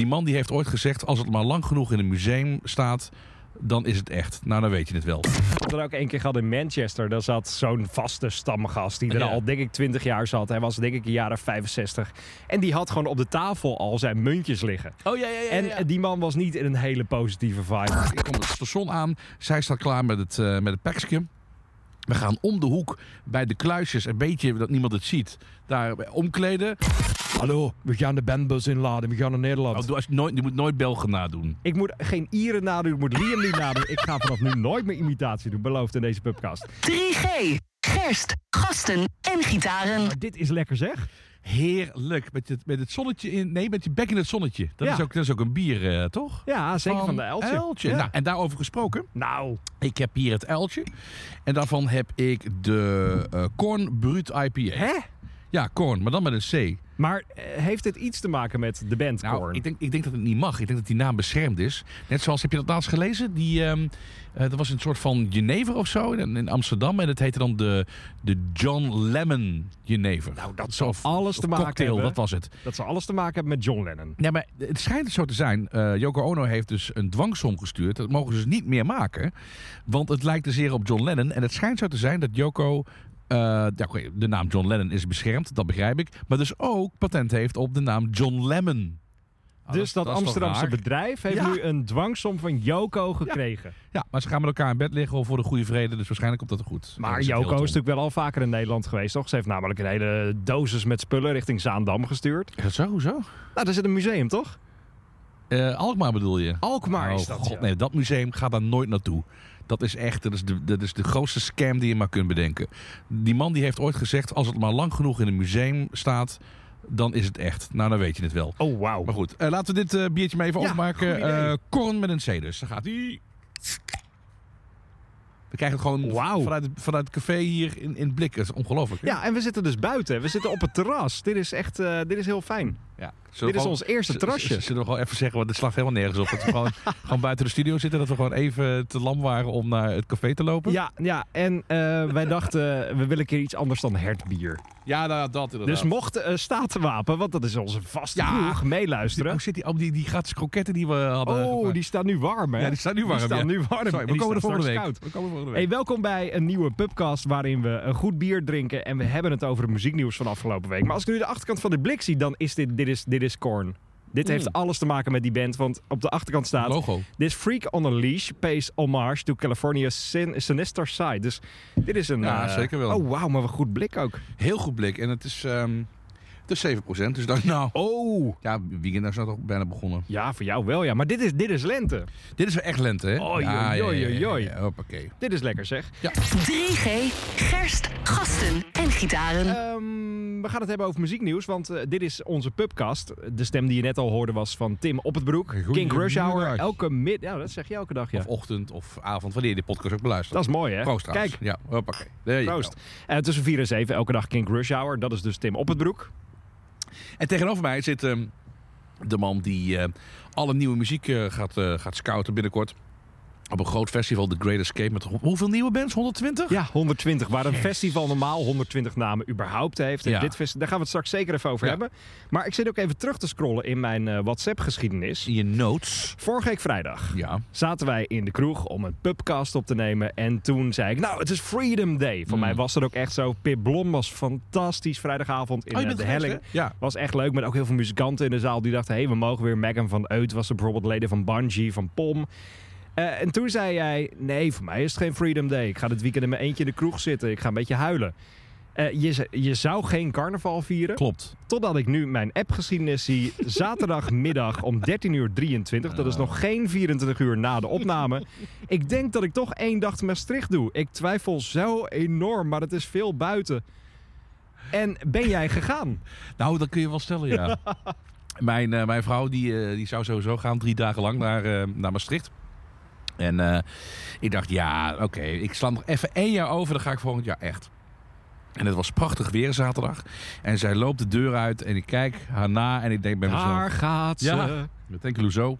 Die man die heeft ooit gezegd, als het maar lang genoeg in een museum staat, dan is het echt. Nou, dan weet je het wel. Ik had er ook één keer gehad in Manchester. Daar zat zo'n vaste stamgast die er Ja. al, denk ik, 20 jaar zat. Hij was, denk ik, een jaar of 65. En die had gewoon op de tafel al zijn muntjes liggen. Oh ja, ja, En eh, die man was niet in een hele positieve vibe. Ik kom het station aan. Zij staat klaar met het, eh met het pakje. We gaan om de hoek bij de kluisjes, een beetje dat niemand het ziet, daar omkleden. Hallo, we gaan de bandbus inladen. We gaan naar Nederland. Oh, doe als je, nooit, je moet nooit Belgen nadoen. Ik moet geen Ieren nadoen, ik moet Liam niet nadoen. Ik ga vanaf nu nooit meer imitatie doen, beloofd in deze pubcast. 3G, gerst, gasten en gitaren. Maar dit is lekker zeg. Heerlijk. Met het, met het zonnetje in. Nee, met je bek in het zonnetje. Dat, Ja. is, ook, dat is ook een bier, eh, toch? Ja, zeker van, de Eltje. Ja. Nou, en daarover gesproken. Nou, Ik heb hier het uiltje. En daarvan heb ik de eh Corn Brut IPA. hè? Ja, Corn, maar dan met een C. Maar eh, heeft dit iets te maken met de band Nou, Korn? ik denk, ik denk dat het niet mag. Ik denk dat die naam beschermd is. Net zoals, heb je dat laatst gelezen? Die, ehm eh, dat was een soort van Jenever of zo in, in Amsterdam. En het heette dan de, de John Lemon Jenever. Nou, dat of- alles te maken cocktail, hebben. dat was het. Dat zou alles te maken hebben met John Lennon. Ja, maar het schijnt dus zo te zijn. eh Yoko Ono heeft dus een dwangsom gestuurd. Dat mogen ze dus niet meer maken. Want het lijkt te zeer op John Lennon. En het schijnt zo te zijn dat Yoko... eh, ja, de naam John Lennon is beschermd, dat begrijp ik. Maar dus ook patent heeft op de naam John Lemon. Ah, dus dat, Amsterdamse bedrijf heeft Ja. nu een dwangsom van Yoko gekregen. Ja, maar ze gaan met elkaar in bed liggen voor de goede vrede. Dus waarschijnlijk komt dat er goed. Maar Dat is natuurlijk wel al vaker in Nederland geweest, toch? Ze heeft namelijk een hele dosis met spullen richting Zaandam gestuurd. dat zo? Hoezo? Nou, daar zit een museum, toch? Eh, Alkmaar bedoel je? Alkmaar is oh, dat, God, ja. nee, dat museum gaat daar nooit naartoe. Dat is echt, dat is, de, dat is de grootste scam die je maar kunt bedenken. Die man die heeft ooit gezegd, als het maar lang genoeg in een museum staat, dan is het echt. Nou, dan weet je het wel. Oh, wauw. Maar goed, eh, laten we dit eh, biertje maar even Ja, opmaken. idee. Eh korn met een C dus. Daar gaat hij. We krijgen het gewoon Wauw. vanuit, het- vanuit het café hier in, in het blik. Dat is ongelooflijk. hè? Ja, en we zitten dus buiten. We zitten op het terras. Dit is echt, dit is heel fijn. Ja. Dit is ons eerste terrasje. Zullen we gewoon even zeggen, want dit slaat helemaal nergens op. Dat we gewoon, gewoon buiten de studio zitten. Dat we gewoon even te lam waren om naar het café te lopen. Ja, ja en eh, wij dachten, we willen een keer iets anders dan hertbier. ja nou, dat inderdaad. Dus mocht uh, Statenwapen, want dat is onze vaste Ja. ploeg, meeluisteren. Hoe zit die, oh, die, die gratis kroketten die we hadden? Oh, die staan nu warm, hè? Ja, die staan nu warm, Die staan ja. nu warm. Sorry, we komen er staan volgende week. koud. We komen er volgende Hey, week. welkom bij een nieuwe pubcast waarin we een goed bier drinken. En we hebben het over het muzieknieuws van afgelopen week. Maar als ik nu de achterkant van de blik zie, dan is dit, dit, is, dit is Korn. Dit heeft Mm. alles te maken met die band, want op de achterkant staat... Logo. This freak on a leash pays homage to California's sin- sinister side. Dus dit is een... Ja, eh, zeker wel. Oh, wauw, maar een goed blik ook. Heel goed blik. En het is, ehm het is 7%. Dus dan, nou, Oh, ja, weekend is nou toch bijna begonnen. ja, voor jou wel, ja. Maar dit is, dit is lente. Dit is wel echt lente, hè? Ja, ja, ja, ja, oei. ja, Hoppakee. Dit is lekker, zeg. 3G, gerst, gasten en gitaren. Ehm, we gaan het hebben over muzieknieuws, want eh, dit is onze pubcast. De stem die je net al hoorde was van Tim op het broek. King Rush Hour, elke mid... Ja, dat zeg je elke dag, ja. Of ochtend of avond, wanneer je de podcast ook beluistert. Dat is mooi, hè? Proost trouwens. Kijk, Ja, hoppakee. Proost. Eh, tussen 4 en 7, elke dag King Rush Hour. Dat is dus Tim op het broek. En tegenover mij zit ehm, de man die eh, alle nieuwe muziek gaat, gaat scouten binnenkort. Op een groot festival, The Great Escape. Met ho- hoeveel nieuwe bands? 120? Ja, 120. Waar een festival normaal 120 namen überhaupt heeft. En Ja. dit fest- daar gaan we het straks zeker even over Ja. hebben. Maar ik zit ook even terug te scrollen in mijn eh, WhatsApp-geschiedenis. In je notes. Vorige week vrijdag Ja. zaten wij in de kroeg om een pubcast op te nemen. En toen zei ik, nou, het is Freedom Day. Voor Mm. mij was dat ook echt zo. Pip Blom was fantastisch vrijdagavond in Oh, eh, de geweest, Helling. Was echt leuk, met ook heel veel muzikanten in de zaal die dachten... hé, hey, we mogen weer. Megan van Eut was er bijvoorbeeld leden van Bungie, van POM. Eh, en toen zei jij, nee, voor mij is het geen Freedom Day. Ik ga dit weekend in mijn eentje in de kroeg zitten. Ik ga een beetje huilen. Eh, je, je zou geen carnaval vieren. Klopt. Totdat ik nu mijn appgeschiedenis zie. Zaterdagmiddag om 13 uur 23. Dat is nog geen 24 uur na de opname. Ik denk dat ik toch één dag te Maastricht doe. Ik twijfel zo enorm, maar het is veel buiten. En ben jij gegaan? Nou, dat kun je wel stellen, ja. mijn, eh, mijn vrouw die, die zou sowieso gaan drie dagen lang naar, naar Maastricht. En eh, ik dacht, ja, oké, ik sla nog even één jaar over, dan ga ik volgend jaar echt. En het was prachtig weer zaterdag. En zij loopt de deur uit en ik kijk haar na en ik denk bij mezelf... Daar gaat ze. Ja. Met enkele zo.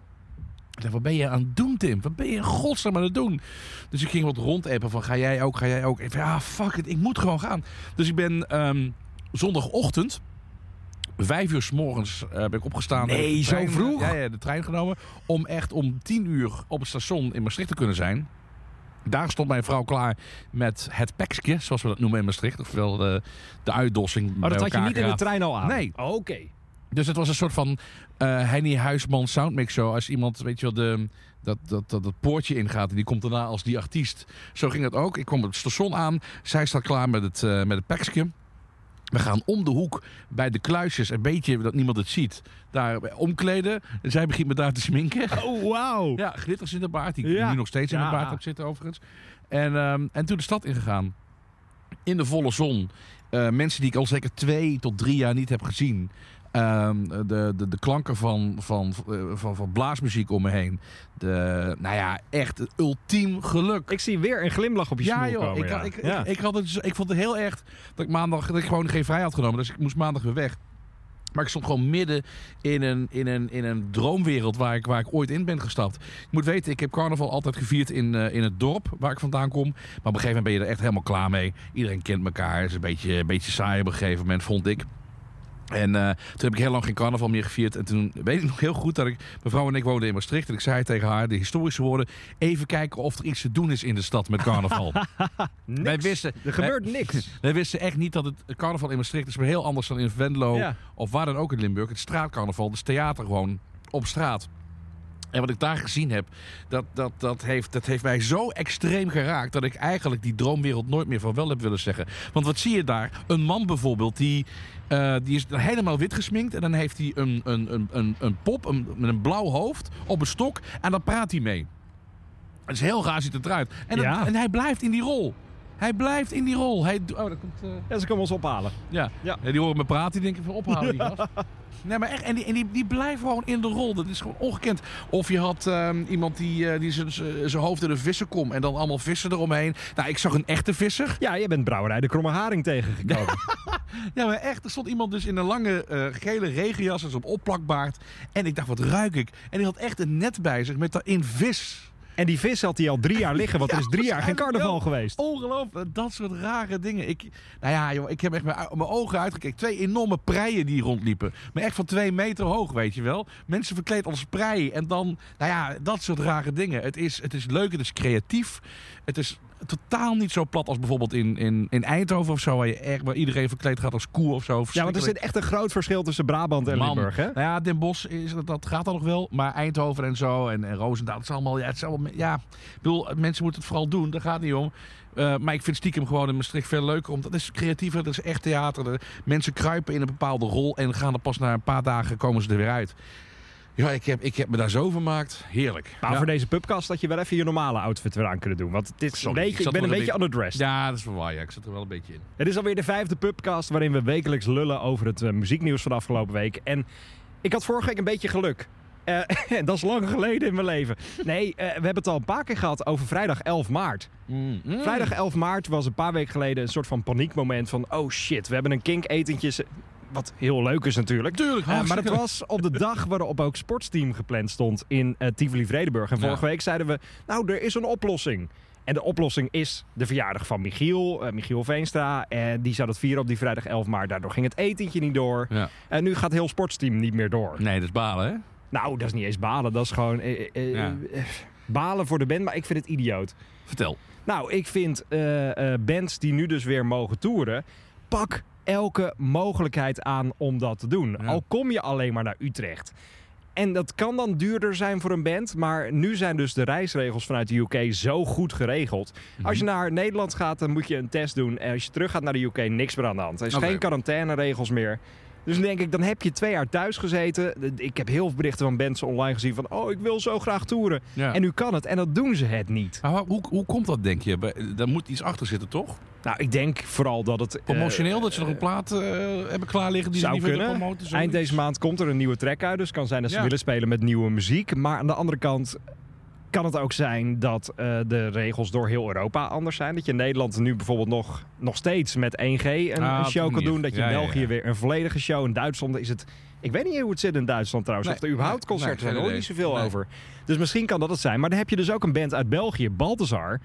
Ik dacht, wat ben je aan het doen, Tim? Wat ben je in godsnaam aan het doen? Dus ik ging wat rondappen van, ga jij ook, ga jij ook? Ik dacht, ja, fuck it, ik moet gewoon gaan. Dus ik ben ehm, zondagochtend Vijf uur s morgens eh, ben ik opgestaan. Nee, ik zo vroeg? Ja, ja, de trein genomen. Om echt om tien uur op het station in Maastricht te kunnen zijn. Daar stond mijn vrouw klaar met het pekje, zoals we dat noemen in Maastricht. Oftewel de, de uitdossing. Maar Oh, dat had je niet in de trein al aan? Nee. Oké. Dus het was een soort van eh Henny Huisman soundmix show. Als iemand, weet je wel, de, dat, dat, dat, dat poortje ingaat en die komt daarna als die artiest. Zo ging het ook. Ik kwam op het station aan. Zij staat klaar met het, eh, met het pekje. We gaan om de hoek bij de kluisjes, een beetje dat niemand het ziet, daar omkleden. En zij begint me daar te sminken. Oh, wauw. Ja, glitters in de baard. Die Ja. nu nog steeds in de Ja. baard heb zitten overigens. En, ehm, en toen de stad ingegaan. In de volle zon. Eh, mensen die ik al zeker twee tot drie jaar niet heb gezien. Ehm, de, de, de klanken van, van, eh, van, van blaasmuziek om me heen. De, nou ja, echt het ultiem geluk. Ik zie weer een glimlach op je ja, joh. komen. ik, ja. had- ik, Ja. ik, ik, had het, ik vond het heel erg dat ik maandag dat ik gewoon geen vrij had genomen. Dus ik moest maandag weer weg. Maar ik stond gewoon midden in een, in een, in een droomwereld waar ik, waar ik ooit in ben gestapt. Je moet weten, ik heb carnaval altijd gevierd in, eh, in het dorp waar ik vandaan kom. Maar op een gegeven moment ben je er echt helemaal klaar mee. Iedereen kent elkaar. Het is een beetje, een beetje saai op een gegeven moment, vond ik. En eh, toen heb ik heel lang geen carnaval meer gevierd. En toen weet ik nog heel goed dat ik... Mijn vrouw en ik woonden in Maastricht. En ik zei tegen haar de historische woorden... Even kijken of er iets te doen is in de stad met carnaval. Wij wisten, Er gebeurt niks. wij wisten echt niet dat het carnaval in Maastricht is weer heel anders dan in Venlo Ja. of waar dan ook in Limburg. Het straatcarnaval, dus theater gewoon op straat. En wat ik daar gezien heb, dat, dat, dat, heeft, dat heeft mij zo extreem geraakt... dat ik eigenlijk die droomwereld nooit meer van wel heb willen zeggen. Want wat zie je daar? Een man bijvoorbeeld, die, eh, die is helemaal wit gesminkt... en dan heeft hij een, een, een, een, een pop een, met een blauw hoofd op een stok... en dan praat hij mee. Het is heel raar, ziet het eruit. En, dat- Ja. en hij blijft in die rol. Hij blijft in die rol. Hij, oh, dat komt... eh, Ja, ze komen ons ophalen. ja. Ja. Ja, die horen me praten, die denken van ophalen die gast. Nee, maar echt, en die, en die, die blijven gewoon in de rol. Dat is gewoon ongekend. Of je had ehm, iemand die, eh, die zijn- hoofd in een vissenkom en dan allemaal vissen eromheen. Nou, ik zag een echte visser. Ja, jij bent brouwerij de Kromme Haring tegengekomen. Ja, maar echt, er stond iemand dus in een lange eh, gele regenjas en zo'n opplakbaard. En ik dacht, wat ruik ik? En die had echt een net bij zich met daarin vis. En die vis had hij al drie jaar liggen, want er is drie jaar geen carnaval geweest. Ongelooflijk, dat soort rare dingen. Ik, nou ja, joh, ik heb echt mijn, mijn ogen uitgekeken. Twee enorme preien die rondliepen. Maar echt van twee meter hoog, weet je wel. Mensen verkleed als prei. En dan, nou ja, dat soort rare dingen. Het is, het is leuk, het is creatief. Het is totaal niet zo plat als bijvoorbeeld in, in, in Eindhoven of zo. Waar, je echt, waar iedereen verkleed gaat als koe of zo. Ja, want er zit echt een groot verschil tussen Brabant en Man. Limburg, hè? Nou ja, Den Bosch, is, dat, dat gaat dan nog wel. Maar Eindhoven en zo en, en Roosendaal, het is allemaal... Ja, het is allemaal ja, ik bedoel, mensen moeten het vooral doen, daar gaat het niet om. Eh, maar ik vind stiekem gewoon in Maastricht veel leuker. Omdat het is creatiever, dat is echt theater. De mensen kruipen in een bepaalde rol en gaan er pas na een paar dagen komen ze er weer uit. Ja, ik heb, ik heb me daar zo vermaakt. Heerlijk. Maar ja. voor deze pubcast had je wel even je normale outfit weer aan kunnen doen. Want het is een ik beetje, ik zat ben een beetje underdressed. Ja, dat is wel waar. Ja. Ik zit er wel een beetje in. Het is alweer de vijfde pubcast waarin we wekelijks lullen over het eh, muzieknieuws van de afgelopen week. En ik had vorige week een beetje geluk. En dat is lang geleden in mijn leven. Nee, eh, we hebben het al een paar keer gehad over vrijdag 11 maart. Mm, mm. Vrijdag 11 maart was een paar weken geleden een soort van paniekmoment van... oh shit, we hebben een kink-etentje... Wat heel leuk is natuurlijk. Tuurlijk, Eh, maar het was op de dag waarop ook sportsteam gepland stond in eh Tivoli Vredenburg. En Ja. vorige week zeiden we, nou, er is een oplossing. En de oplossing is de verjaardag van Michiel, eh, Michiel Veenstra. En die zou dat vieren op die vrijdag 11 maart. Daardoor ging het etentje niet door. Ja. En nu gaat heel sportsteam niet meer door. Nee, dat is balen, hè? Nou, dat is niet eens balen. Dat is gewoon eh, eh, eh, Ja. eh, balen voor de band. Maar ik vind het idioot. Vertel. Nou, ik vind eh, eh, bands die nu dus weer mogen toeren, pak elke mogelijkheid aan om dat te doen. Ja. Al kom je alleen maar naar Utrecht. En dat kan dan duurder zijn voor een band, maar nu zijn dus de reisregels vanuit de UK zo goed geregeld. Als je naar Nederland gaat, dan moet je een test doen. En als je terug gaat naar de UK, niks meer aan de hand. Er is geen quarantaineregels meer. Dus dan denk ik, dan heb je twee jaar thuis gezeten. Ik heb heel veel berichten van bands online gezien van... oh, ik wil zo graag toeren. Ja. En nu kan het. En dat doen ze het niet. Maar hoe, hoe, komt dat, denk je? Daar moet iets achter zitten, toch? Nou, ik denk vooral dat het... eh, Promotioneel, dat ze nog een plaat eh, hebben klaar liggen die ze niet willen kunnen. promoten. zoiets? Eind deze maand komt er een nieuwe track uit. Dus het kan zijn dat ze Ja. willen spelen met nieuwe muziek. Maar aan de andere kant kan het ook zijn dat eh, de regels door heel Europa anders zijn. Dat je in Nederland nu bijvoorbeeld nog, nog steeds met 1G een, Ah, een show kan doen. Dat je in ja, België ja. weer een volledige show. In Duitsland is het... Ik weet niet hoe het zit in Duitsland trouwens. Nee, of er überhaupt concerten nee, zijn. Er geen hoor niet zoveel over. Dus misschien kan dat het zijn. Maar dan heb je dus ook een band uit België, Balthazar.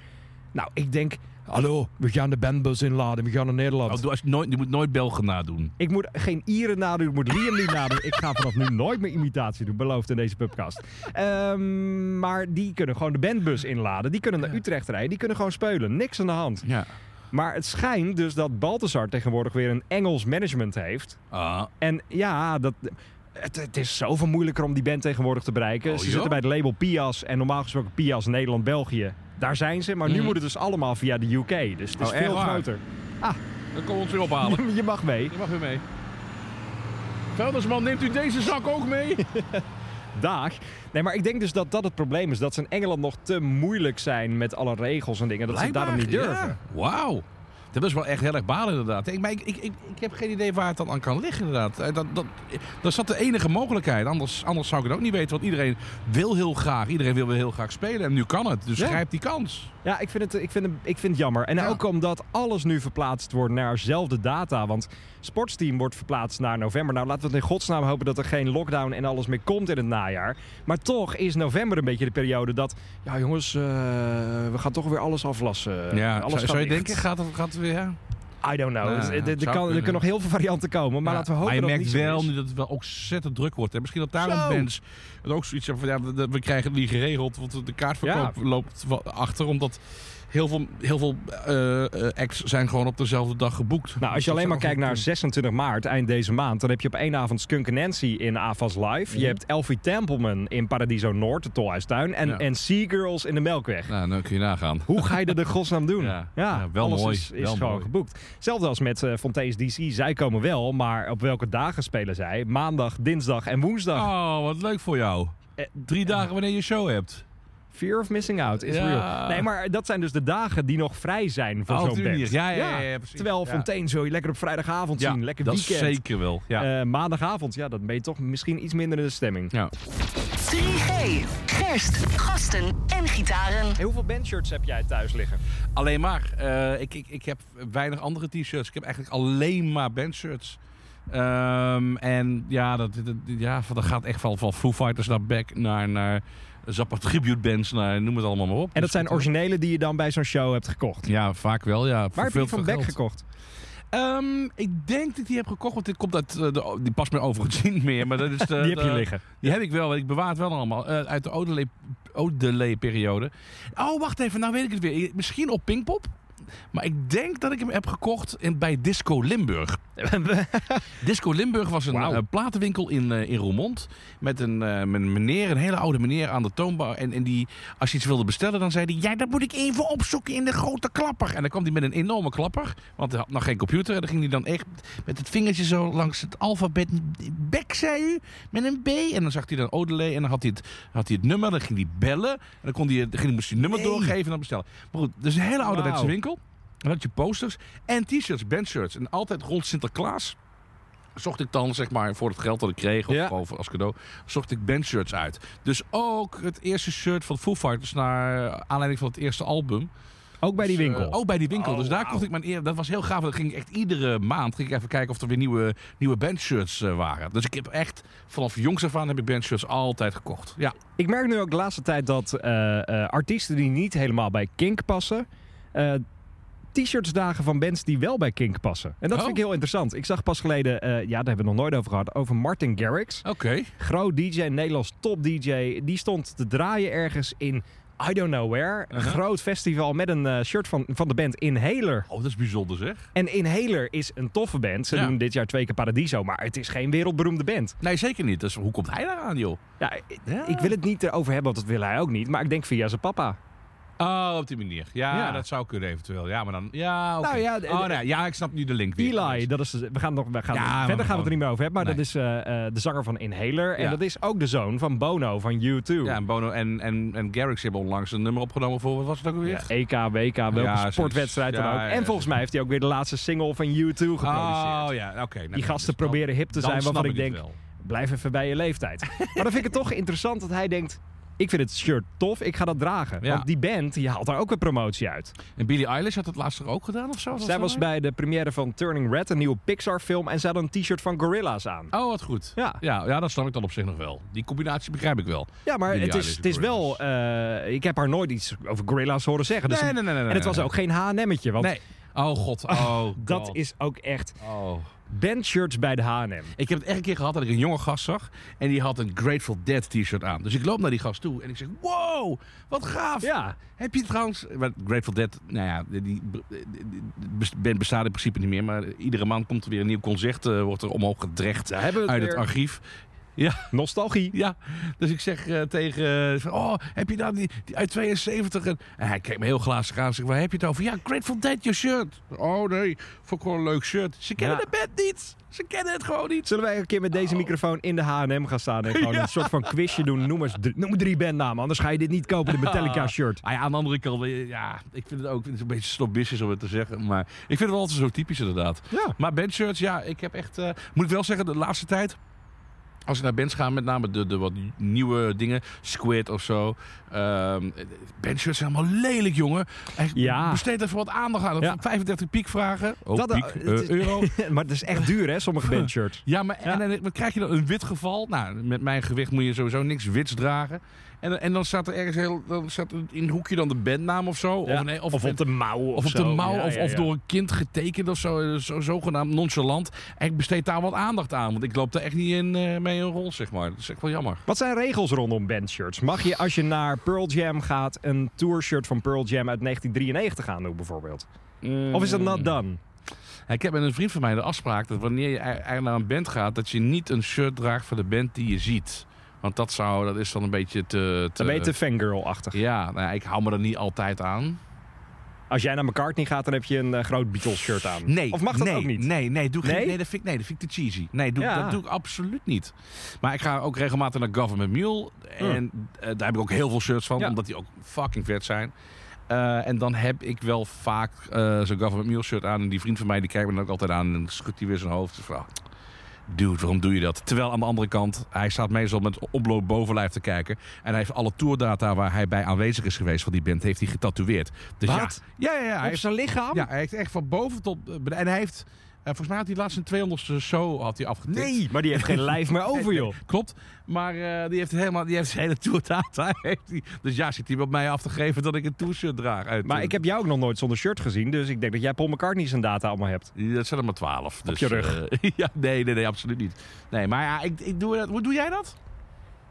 Nou, ik denk, hallo, we gaan de bandbus inladen, we gaan naar Nederland. Oh, doe als je, nooit, je moet nooit Belgen nadoen. Ik moet geen Ieren nadoen, ik moet Liam niet nadoen. Ik ga vanaf nu nooit meer imitatie doen, beloofd in deze pubcast. Ehm, maar die kunnen gewoon de bandbus inladen. Die kunnen naar Utrecht rijden, die kunnen gewoon spelen. Niks aan de hand. Ja. Maar het schijnt dus dat Balthasar tegenwoordig weer een Engels management heeft. Ah, En ja, dat, het, het is zoveel moeilijker om die band tegenwoordig te bereiken. Oh, ze joh? zitten bij het label Pias en normaal gesproken Pias Nederland-België. Daar zijn ze, maar nu Mhm. moet het dus allemaal via de UK. Dus het is Oh, veel groter. dan komen we ons weer ophalen. Je mag mee. Je mag weer mee. Veldersman, neemt u deze zak ook mee? Dag. Nee, maar ik denk dus dat dat het probleem is. Dat ze in Engeland nog te moeilijk zijn met alle regels en dingen. Dat ze daarom niet durven. ja. Wauw. Dat is wel echt heel erg balen inderdaad. Ik, maar ik, ik, ik, ik heb geen idee waar het dan aan kan liggen inderdaad. Eh, Dat, dat, dat is dat de enige mogelijkheid. Anders, anders zou ik het ook niet weten. Want iedereen wil heel graag. Iedereen wil heel graag spelen. En nu kan het. Dus Ja. grijp die kans. Ja, ik vind het, ik vind het, ik vind het jammer. En Ja. ook omdat alles nu verplaatst wordt naar dezelfde data. Want Sportsteam wordt verplaatst naar november. Nou, laten we het in godsnaam hopen dat er geen lockdown en alles meer komt in het najaar. Maar toch is november een beetje de periode dat... Ja, jongens, eh, we gaan toch weer alles aflassen. ja, alles zou, je denken, gaat het, gaat het weer... I don't know. Ja, Dus, ja, er- er, kan, er kunnen. nog heel veel varianten komen. Maar Ja, laten we hopen maar je dat merkt wel nu dat het wel ontzettend druk wordt. En misschien dat daarom het ook zoiets hebben van... Ja, we- krijgen het niet geregeld. Want de kaartverkoop loopt achter. Omdat heel veel, heel veel eh, eh, acts zijn gewoon op dezelfde dag geboekt. Nou, als je alleen maar kijkt naar 26 maart, eind deze maand, dan heb je op één avond Skunk Nancy in AFAS Live. Mhm. Je hebt Elfie Templeman in Paradiso Noord, de Tolhuistuin. En, Ja. en Seagirls in de Melkweg. Nou, dan kun je nagaan. Hoe ga je dat in godsnaam doen? Ja, ja, wel alles mooi, is, is wel gewoon mooi. geboekt. Hetzelfde als met eh Fontaine's DC. Zij komen wel, maar op welke dagen spelen zij? Maandag, dinsdag en woensdag. Oh, wat leuk voor jou. Eh, Drie dagen wanneer je show hebt. Fear of missing out is Ja. real. Nee, maar dat zijn dus de dagen die nog vrij zijn voor Oh, zo'n band. Ja, ja, ja, ja, precies. Terwijl Ja. Fontaine zul je lekker op vrijdagavond zien. Lekker dat weekend. zeker wel. Ja. Eh, maandagavond, ja, dan ben je toch misschien iets minder in de stemming. ja. 3G, gerst, gasten en gitaren. Hey, hoeveel bandshirts heb jij thuis liggen? Alleen maar. Eh, ik, ik, ik heb weinig andere t-shirts. Ik heb eigenlijk alleen maar bandshirts. Ehm, en ja, dat, dat, ja, dat gaat echt van, van Foo Fighters naar Beck naar, naar Zappa Tribute Bands, naar noem het allemaal maar op. En dat Dus zijn originele die je dan bij zo'n show hebt gekocht. Ja, vaak wel, ja. Waar heb je die van Beck gekocht? Ehm, ik denk dat ik die heb gekocht, want dit komt uit eh, de, die past me overigens niet meer. Maar dat is de, Die heb je de- liggen. Die heb ik wel, want ik bewaar het wel allemaal. eh, uit de Odelay- Odelay-periode. Oh, wacht even, nou weet ik het weer. Misschien op Pinkpop. Maar ik denk dat ik hem heb gekocht in, bij Disco Limburg. Disco Limburg was een eh, platenwinkel in, eh, in Roermond. Met een, eh, met een meneer, een hele oude meneer aan de toonbar. En, en die, als je iets wilde bestellen, dan zei hij... Ja, dat moet ik even opzoeken in de grote klapper. En dan kwam hij met een enorme klapper. Want hij had nog geen computer. En dan ging hij dan echt met het vingertje zo langs het alfabet... Bek, zei u? Met een B. En dan zag hij dan Odelay. En dan had hij het, had hij het nummer. Dan ging hij bellen. En dan, kon hij, dan ging hij, moest hij het nummer Nee. doorgeven en dan bestellen. Maar goed, dus een hele ouderwetse Wauw. winkel. Dan had je posters en t-shirts, bandshirts. En altijd rond Sinterklaas zocht ik dan, zeg maar, voor het geld dat ik kreeg, of Ja. gewoon voor- als cadeau, zocht ik bandshirts uit. Dus ook het eerste shirt van Foo Fighters naar aanleiding van het eerste album. Ook bij die Dus, winkel. eh, ook bij die winkel. Oh, dus daar kocht ik mijn eer. Dat was heel gaaf. Dan ging ik echt iedere maand ging ik even kijken of er weer nieuwe, nieuwe bandshirts eh, waren. Dus ik heb echt vanaf jongs af aan heb ik bandshirts altijd gekocht. Ja. Ik merk nu ook de laatste tijd dat eh, artiesten die niet helemaal bij Kink passen... T-shirts dagen van bands die wel bij Kink passen. En dat Oh. vind ik heel interessant. Ik zag pas geleden, eh, ja, daar hebben we nog nooit over gehad, over Martin Garrix. Oké. Groot DJ, Nederlands top DJ. Die stond te draaien ergens in I don't know where. Een Uh-huh. groot festival met een eh, shirt van, van de band Inhaler. Oh, dat is bijzonder zeg. En Inhaler is een toffe band. Ze Ja. doen dit jaar twee keer Paradiso, maar het is geen wereldberoemde band. Nee, zeker niet. Dus hoe komt hij daar aan, joh? Ja. ik wil het niet erover hebben, want dat wil hij ook niet. Maar ik denk via zijn papa. Oh, op die manier. Ja, Ja. dat zou kunnen eventueel. Ja, maar dan... Ja, oké. Nou ja, oh, nee, ja, ik snap nu de link weer. Eli, dat is, de- we gaan nog, we gaan, Ja, verder gaan we het er niet meer over hebben. Maar Nee. dat is eh, eh, de zanger van Inhaler. En Ja. dat is ook de zoon van Bono van U2. Ja, en Bono en, en, en Garrix hebben onlangs een nummer opgenomen voor... Wat was het ook alweer? Ja, EK, WK, welke sportwedstrijd dan ook. en volgens mij heeft hij ook weer de laatste single van U2 geproduceerd. Oh ja, oké. Nou, Die gasten dus proberen hip te zijn, waarvan ik denk, wel. blijf even bij je leeftijd. maar dan vind ik het toch interessant dat hij denkt... ik vind het shirt tof, ik ga dat dragen. Ja. Want die band, die haalt daar ook een promotie uit. En Billie Eilish had het laatst ook gedaan of zo? Zij dat was bij de première van Turning Red, een nieuwe Pixar film, en ze had een t-shirt van Gorillaz aan. Oh, wat goed. Ja. Ja, ja, dat snap ik dan op zich nog wel. Die combinatie begrijp ik wel. Ja, maar Billie het is, het is wel... eh, ik heb haar nooit iets over Gorillaz horen zeggen. Dus nee, nee, nee, nee. en het was ook geen H&M'tje, want Nee. Oh god. Oh, dat is ook echt Oh. Bandshirts bij de H&M. Ik heb het echt een keer gehad dat ik een jonge gast zag. En die had een Grateful Dead t-shirt aan. Dus ik loop naar die gast toe en ik zeg: Wow, wat gaaf. Ja, Heb je trouwens. Grateful Dead, nou ja, die, die, die band bestaat in principe niet meer. Maar iedere maand komt er weer een nieuw concert. eh, wordt er omhoog gedrecht het uit het weer. Archief. Nostalgie. Ja, dus ik zeg eh, tegen... eh, oh, heb je dan die, die uit 72? En, en hij kijkt me heel glazig aan en zegt, waar heb je het over? Ja, Grateful Dead, je shirt. Oh nee, vond ik gewoon een leuk shirt. Ze kennen Ja. de band niet. Ze kennen het gewoon niet. Zullen wij een keer met deze microfoon in de H&M gaan staan en gewoon Ja. een soort van quizje doen? Noem, eens drie, noem drie bandnamen, anders ga je dit niet kopen, de Metallica shirt. Ah ja, aan de andere kant, eh, ja, ik vind het ook het is een beetje snobistisch om het te zeggen. Maar ik vind het wel altijd zo typisch inderdaad. Ja. Maar bandshirts, ja, ik heb echt... moet ik wel zeggen, de laatste tijd... Als ik naar bands ga, met name de, de wat nieuwe dingen, Squid of zo. ehm bandshirts zijn allemaal lelijk, jongen. Echt, Ja. Besteed even wat aandacht aan. Ja. 35 piek vragen. Oh, Dat, piek, eh, eh, is- euro. maar het is echt duur, hè, sommige bandshirts. Ja, maar Ja. En, wat krijg je dan? Een wit geval? Nou, met mijn gewicht moet je sowieso niks wits dragen. En, en dan staat er ergens heel, dan staat er in een hoekje dan de bandnaam of zo. Ja. Of, nee, Of, op de mouw of, of op zo. de mouw, Ja, of, of door een kind getekend of zo, zo zogenaamd nonchalant. En ik besteed daar wat aandacht aan, want ik loop daar echt niet in eh, mee een rol, zeg maar. Dat is echt wel jammer. Wat zijn regels rondom bandshirts? Mag je als je naar Pearl Jam gaat een tourshirt van Pearl Jam uit 1993 aandoen bijvoorbeeld? Of is dat not done? Ja, Ik heb met een vriend van mij de afspraak dat wanneer je naar een band gaat, dat je niet een shirt draagt van de band die je ziet. Want dat, zou, dat is dan een beetje te... te Dan ben je te fangirl-achtig. Ja, nou ja, ik hou me er niet altijd aan. Als jij naar McCartney gaat, dan heb je een eh, groot Beatles shirt aan. Nee. Of mag dat nee, ook niet? Nee, nee, doe geen- Nee? dat vind ik, nee, dat vind ik te cheesy. Nee, doe, Ja. dat doe ik absoluut niet. Maar ik ga ook regelmatig naar Government Mule. En eh, daar heb ik ook heel veel shirts van, Ja. omdat die ook fucking vet zijn. Eh, en dan heb ik wel vaak zo'n Government Mule shirt aan. En die vriend van mij die kijkt me dan ook altijd aan en schudt hij weer zijn hoofd. Dus Dude, waarom doe je dat? Terwijl aan de andere kant, hij staat meestal met opbloot bovenlijf te kijken. En hij heeft alle tourdata waar hij bij aanwezig is geweest van die band, heeft hij getatoeëerd. Dus Wat? Ja, ja, ja, ja. Hij Op heeft zijn lichaam? ja, hij heeft echt van boven tot beneden. En hij heeft, eh, volgens mij had hij laatst een 200ste show had hij afgetikt. Nee, maar die heeft geen lijf meer over, joh. Klopt, maar eh, die heeft helemaal, die heeft zijn hele tourdata. heeft hij. Dus ja, zit hij op mij af te geven dat ik een tourshirt draag. Uit, Maar ik heb jou ook nog nooit zonder shirt gezien, dus ik denk dat jij Paul McCartney zijn data allemaal hebt. Dat zijn er maar twaalf. Dus, je rug. eh, ja, nee, nee, nee, absoluut niet. Nee, maar ja, ik, ik doe dat. Hoe doe jij dat?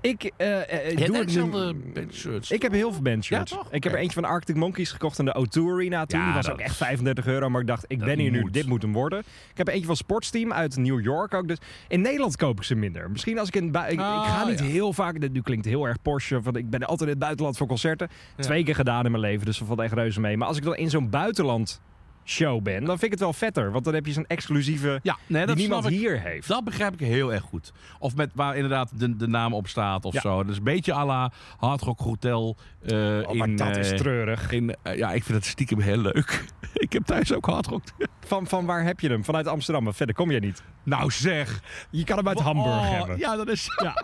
Ik, eh, eh, Je doe het bandshirts. Ik heb heel veel bandshirts. Ja? Ik heb er eentje van Arctic Monkeys gekocht in de O2 Arena toen. Ja, die was ook echt 35 euro, maar ik dacht, ik ben hier nu, dit moet hem worden. Ik heb er eentje van Sportsteam uit New York ook. Dus in Nederland koop ik ze minder. Misschien als ik in ik, ik ga Oh, niet ja. heel vaak, dit nu klinkt heel erg Porsche, want ik ben altijd in het buitenland voor concerten. Twee keer gedaan in mijn leven, dus dat valt echt reuze mee. Maar als ik dan in zo'n buitenland show ben, dan vind ik het wel vetter. Want dan heb je zo'n exclusieve ja, nee, die niemand ik. hier heeft. Dat begrijp ik heel erg goed. Of met waar inderdaad de, de naam op staat of Ja. zo. Dus een beetje à la Hard Rock Hotel. eh, Oh, maar in, dat is eh, treurig. in, eh, ja, ik vind het stiekem heel leuk. ik heb thuis ook Hard Rock. Van, van waar heb je hem? Vanuit Amsterdam, maar verder kom jij niet. nou zeg. Je kan hem uit Hamburg Oh, hebben. Ja, dat is... Ja.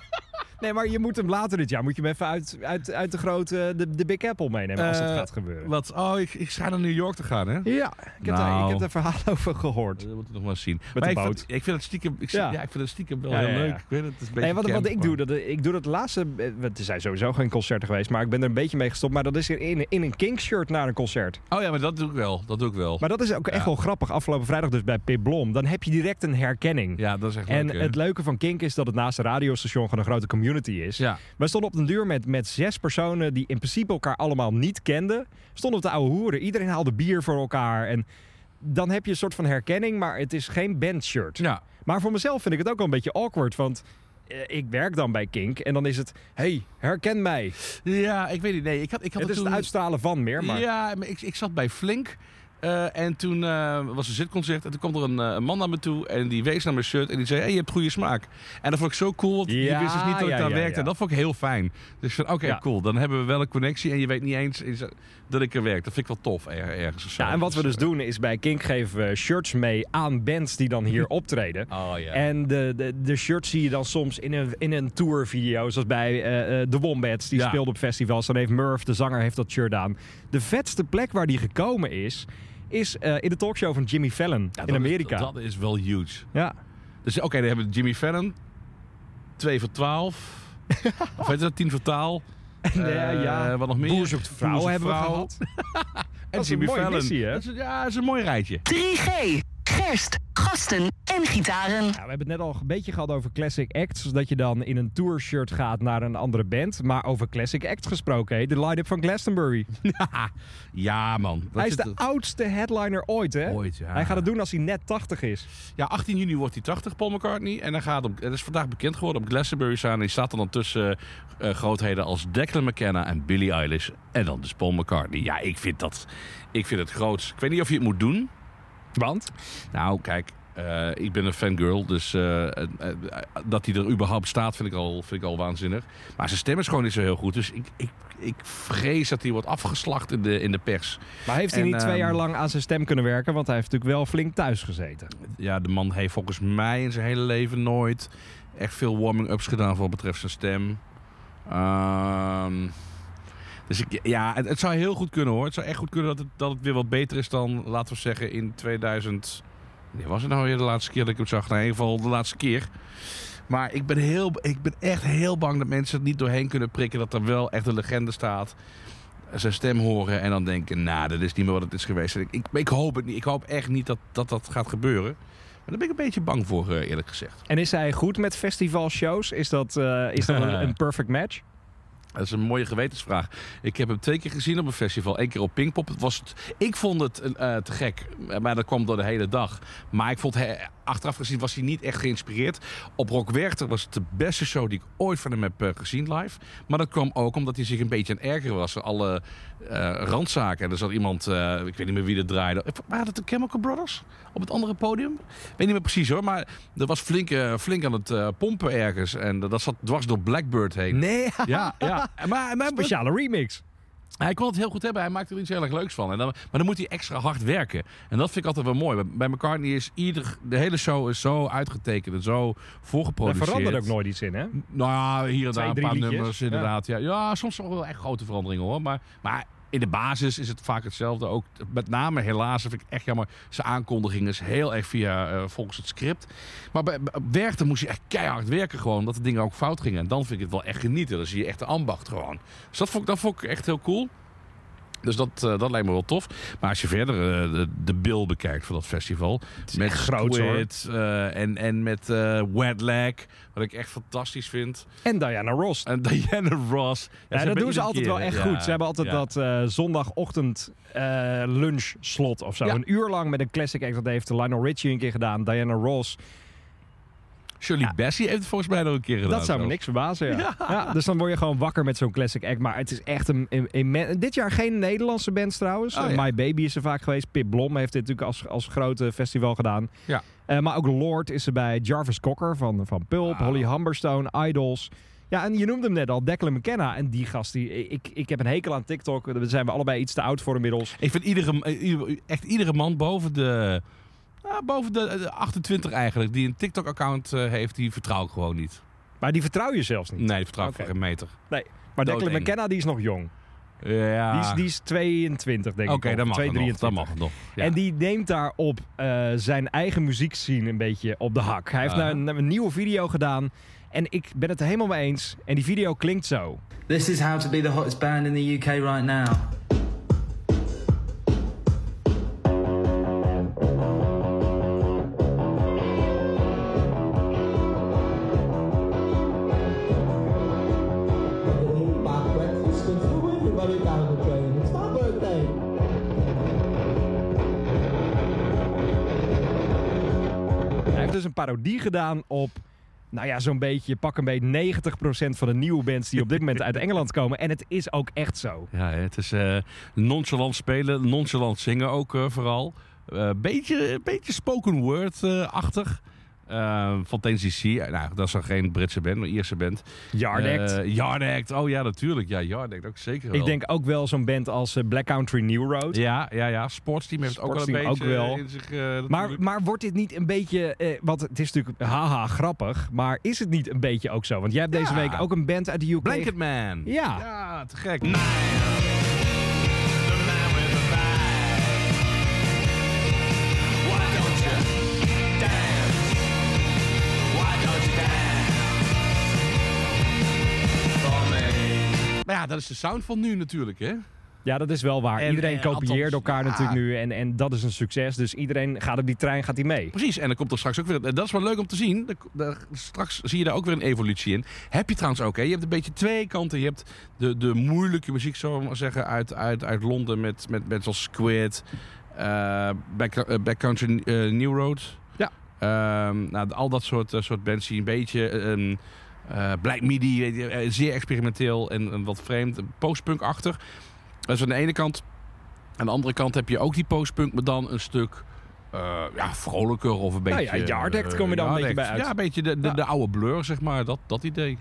Nee, maar je moet hem later dit jaar moet je hem even uit, uit, uit de grote de, de Big Apple meenemen als het Eh, gaat gebeuren. Wat? Oh, ik, ik ga naar New York te gaan, hè? Ja, ik heb, daar, Nou. ik heb daar verhaal over gehoord. Dat moeten we nog maar eens zien. maar ik, boot. vind, ik vind het stiekem, ik, Ja. ja. ik vind het stiekem wel Ja, heel ja, leuk. Ik weet het, het is een Nee, wat, wat ik doe, dat, ik doe dat laatste. eh, Er zijn sowieso geen concerten geweest, maar ik ben er een beetje mee gestopt. Maar dat is in, in een Kink shirt naar een concert. Oh ja, maar dat doe ik wel. Dat doe ik wel. Maar dat is ook echt wel grappig. Afgelopen vrijdag dus bij Pip Blom. Dan heb je direct een herkenning. ja, dat is echt En leuk. het leuke van Kink is dat het naast een radiostation gewoon een grote community is. Ja. Wij stonden op den duur met, met zes personen die in principe elkaar allemaal niet kenden. Stonden op de oude hoeren. Iedereen haalde bier voor elkaar. En dan heb je een soort van herkenning, maar het is geen bandshirt. Ja. Maar voor mezelf vind ik het ook wel een beetje awkward. Want eh, ik werk dan bij Kink en dan is het... hey, herken mij. ja, ik weet niet. Nee, ik had, ik had Het is toen... het uitstralen van meer, maar... Ja, maar ik, ik zat bij Flink. Eh, en toen eh, was een zitconcert en toen kwam er een, eh, een man naar me toe en die wees naar mijn shirt en die zei, hey, je hebt goede smaak. En dat vond ik zo cool, want die wist dus niet dat ik daar ja, werkte. En dat vond ik heel fijn. Dus van, oké, cool, dan hebben we wel een connectie en je weet niet eens dat ik er werk. Dat vind ik wel tof, er, ergens. Ja, en wat we dus eh, doen is bij Kink geven we shirts mee aan bands die dan hier optreden. Oh ja. En de, de, de shirts zie je dan soms in een, in een tourvideo. Zoals bij The Wombats. Die speelde op festivals. Dan heeft Murph, de zanger, heeft dat shirt aan. De vetste plek waar die gekomen is... is eh, in de talkshow van Jimmy Fallon Ja, in is- Amerika. dat is wel huge. Ja. Dus oké, dan hebben we Jimmy Fallon. 2 voor 12. of weet je dat, 10 voor taal. Ja, ja. Wat nog meer? Boer zoekt vrouw Boer zoekt hebben we gehad. En is een Jimmy mooie Fallon. missie, hè? Dat is, ja, dat is een mooi rijtje. 3G. Gerst, gasten en gitaren. Ja, we hebben het net al een beetje gehad over classic acts. Dat je dan in een tourshirt gaat naar een andere band. Maar over classic acts gesproken, hè? de line-up van Glastonbury. Ja, man. Dat hij is de oudste headliner ooit, hè? Ooit, ja. Hij gaat het doen als hij net 80 is. Ja, 18 juni wordt hij 80, Paul McCartney. En dan gaat op, het is vandaag bekend geworden op Glastonbury staan. En die staat er dan tussen eh, grootheden als Declan McKenna en Billie Eilish. En dan dus Paul McCartney. Ja, ik vind dat ik vind het groots. Ik weet niet of je het moet doen. Want? Nou, kijk, eh, ik ben een fangirl, dus eh, eh, dat hij er überhaupt staat vind ik, al, vind ik al waanzinnig. Maar zijn stem is gewoon niet zo heel goed, dus ik, ik, ik vrees dat hij wordt afgeslacht in de, in de pers. Maar heeft hij En, niet twee ehm, jaar lang aan zijn stem kunnen werken? Want hij heeft natuurlijk wel flink thuis gezeten. Ja, de man heeft volgens mij in zijn hele leven nooit echt veel warming-ups gedaan voor wat betreft zijn stem. Ehm, dus ik, ja, het, het zou heel goed kunnen hoor. Het zou echt goed kunnen dat het, dat het weer wat beter is dan, laten we zeggen, in 2000. Wanneer was het nou weer de laatste keer dat ik hem zag? Nou, in ieder geval de laatste keer. Maar ik ben, heel, ik ben echt heel bang dat mensen het niet doorheen kunnen prikken. Dat er wel echt een legende staat. Zijn stem horen en dan denken, nou, dat is niet meer wat het is geweest. Ik, ik, ik hoop het niet. Ik hoop echt niet dat dat, dat gaat gebeuren. Maar daar ben ik een beetje bang voor, eh, eerlijk gezegd. En is hij goed met festivalshows? Is dat, eh, is dat een, een perfect match? Dat is een mooie gewetensvraag. Ik heb hem twee keer gezien op een festival. Eén keer op Pinkpop. Het was ik vond het eh, te gek. Maar dat kwam door de hele dag. Maar ik vond, he- achteraf gezien was hij niet echt geïnspireerd. Op Rock Werchter was het de beste show die ik ooit van hem heb eh, gezien live. Maar dat kwam ook omdat hij zich een beetje aan het ergeren was. Alle eh, randzaken. En er zat iemand, eh, ik weet niet meer wie dat draaide. Waren dat de Chemical Brothers? Op het andere podium? Weet niet meer precies hoor. Maar er was flink, eh, flink aan het eh, pompen ergens. En dat zat dwars door Blackbird heen. Nee, Ja, ja. Maar, maar, speciale remix. Hij kon het heel goed hebben. Hij maakte er iets heel erg leuks van. En dan, maar dan moet hij extra hard werken. En dat vind ik altijd wel mooi. Bij McCartney is ieder... De hele show is zo uitgetekend en zo voorgeproduceerd. verandert ook nooit iets in, hè? Nou ja, hier en daar een paar liedjes. nummers inderdaad. Ja. Ja. soms wel echt grote veranderingen hoor. Maar, maar in de basis is het vaak hetzelfde. Ook met name helaas, vind ik echt jammer. Zijn aankondiging is heel erg via eh, volgens het script. Maar bij, bij moest je echt keihard werken gewoon. Dat de dingen ook fout gingen. En dan vind ik het wel echt genieten. Dan zie je echt de ambacht gewoon. Dus dat vond, dat vond ik echt heel cool. Dus dat, eh, dat lijkt me wel tof. Maar als je verder eh, de, de bill bekijkt van dat festival. Met. Squid, eh, en, en met Wet Leg. Wat ik echt fantastisch vind. En Diana Ross. En Diana Ross. Ja, dat doen ze altijd keer, wel echt ja, goed. Ze hebben altijd ja. dat zondagochtend eh lunch slot of zo. Een uur lang met een classic act. Dat heeft Lionel Richie een keer gedaan. Diana Ross. Shirley Ja. Bassey heeft het volgens mij nog een keer gedaan. Dat zou me niks verbazen, ja. Ja, Dus dan word je gewoon wakker met zo'n classic act. Maar het is echt een... een, een- dit jaar geen Nederlandse bands trouwens. Oh, Eh. My Baby is er vaak geweest. Pip Blom heeft dit natuurlijk als, als grote festival gedaan. Ja. Eh, maar ook Lord is er bij. Jarvis Cocker van, van Pulp. Holly Humberstone. Idols. Ja, en je noemde hem net al, Declan McKenna. En die gast, die, ik, ik heb een hekel aan TikTok. Daar zijn we allebei iets te oud voor inmiddels. Ik vind iedere, eh, echt iedere man boven de, nou, boven de, de 28 eigenlijk, die een TikTok-account eh, heeft, die vertrouw ik gewoon niet. Maar die vertrouw je zelfs niet. Nee, die vertrouw ik Oké. geen meter. Maar Declan Doodeng. McKenna, die is nog jong. Ja. Die, is, die is 22, denk Oké, ik. dat of mag het nog. 223. Dat mag het nog. Ja. En die neemt daarop eh zijn eigen muziekscene een beetje op de hak. Hij heeft nou een, een nieuwe video gedaan. En ik ben het er helemaal mee eens. En die video klinkt zo. This is how to be the hottest band in the UK right now. Parodie gedaan op nou ja, zo'n beetje, pak een beetje 90% van de nieuwe bands die op dit moment uit Engeland komen. En het is ook echt zo. Ja, het is eh, nonchalant spelen, nonchalant zingen ook eh, vooral. Eh, beetje, beetje spoken word-achtig. Eh, van TNCC. Nou, dat is dan geen Britse band, maar Ierse band. Yard Act. Eh, Yard Act. Oh ja, natuurlijk. Ja, Yard Act ook zeker wel. Ik denk ook wel zo'n band als eh, Black Country New Road. Ja, ja, ja. Sportsteam heeft het ook wel een beetje ook wel. in zich. eh, Maar, maar wordt dit niet een beetje, eh, want het is natuurlijk haha grappig, maar is het niet een beetje ook zo? Want jij hebt deze Ja. week ook een band uit de UK. Blanket Man. Ja. Ja, te gek. Ja, dat is de sound van nu natuurlijk, hè? Ja, dat is wel waar. En, iedereen eh, kopieert althans, elkaar ja. natuurlijk nu en, en dat is een succes. Dus iedereen gaat op die trein, gaat die mee. Precies, en dan komt er straks ook weer... Dat is wel leuk om te zien. Straks zie je daar ook weer een evolutie in. Heb je trouwens ook, hè? Je hebt een beetje twee kanten. Je hebt de, de moeilijke muziek, we maar zeggen, uit, uit, uit Londen met, met mensen als Squid, eh Back, eh, Backcountry New Road. Ja. Ehm, nou, al dat soort, soort bands die een beetje... eh, Black Midi, eh, zeer experimenteel en, en wat vreemd. Postpunk-achtig. Dat is aan de ene kant. Aan de andere kant heb je ook die postpunk, maar dan een stuk eh, ja, vrolijker of een beetje... Nou ja, kom je dan een beetje bij uit. Ja, een beetje de, de, Ja. de oude blur, zeg maar. Dat, dat idee.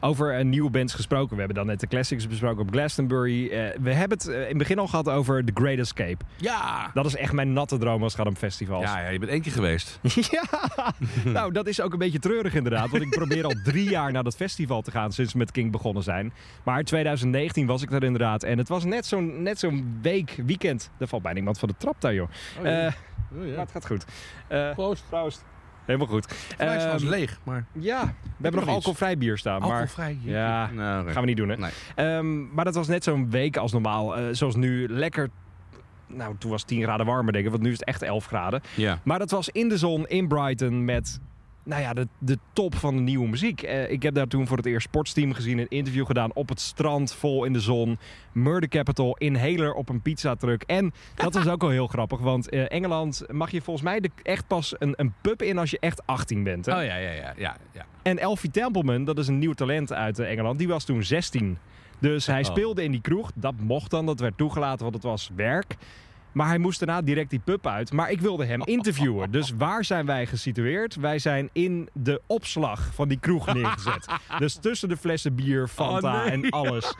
Over eh, nieuwe bands gesproken. We hebben dan net de classics besproken op Glastonbury. Eh, we hebben het eh, in het begin al gehad over The Great Escape. Ja! Dat is echt mijn natte droom als het gaat om festivals. Ja, ja, je bent één keer geweest. Ja, nou dat is ook een beetje treurig inderdaad. Want ik probeer al drie jaar naar dat festival te gaan sinds we met King begonnen zijn. Maar in 2019 was ik daar inderdaad. En het was net zo'n net zo'n week, weekend. Er valt bijna iemand van de trap daar joh. Oh, ja. Oh, maar ja. het gaat goed. Proost. proost. Helemaal goed. Is het Ehm, trouwens leeg, maar... ja, we hebben nog alcoholvrij bier staan. Maar Alcoholvrij. Ja, Nou, oké. gaan we niet doen hè. Nee. Ehm, maar dat was net zo'n week als normaal. eh, zoals nu lekker... Nou, toen was het 10 graden warmer denk ik. Want nu is het echt 11 graden. Ja. Maar dat was in de zon in Brighton met nou ja, de, de top van de nieuwe muziek. Eh, ik heb daar toen voor het eerst Sportsteam gezien. Een interview gedaan op het strand, vol in de zon. Murder Capital, Inhaler op een pizzatruck. En dat was ook wel heel grappig. Want eh, Engeland mag je volgens mij de, echt pas een, een pub in als je echt 18 bent. Hè? Oh ja, ja, ja. ja, ja. En Elfie Templeman, dat is een nieuw talent uit eh, Engeland, die was toen 16. Dus hij Oh. speelde in die kroeg. Dat mocht dan, dat werd toegelaten, want het was werk. Maar hij moest daarna direct die pub uit. Maar ik wilde hem interviewen. Dus waar zijn wij gesitueerd? Wij zijn in de opslag van die kroeg neergezet. dus tussen de flessen bier, Fanta Oh, nee. en alles.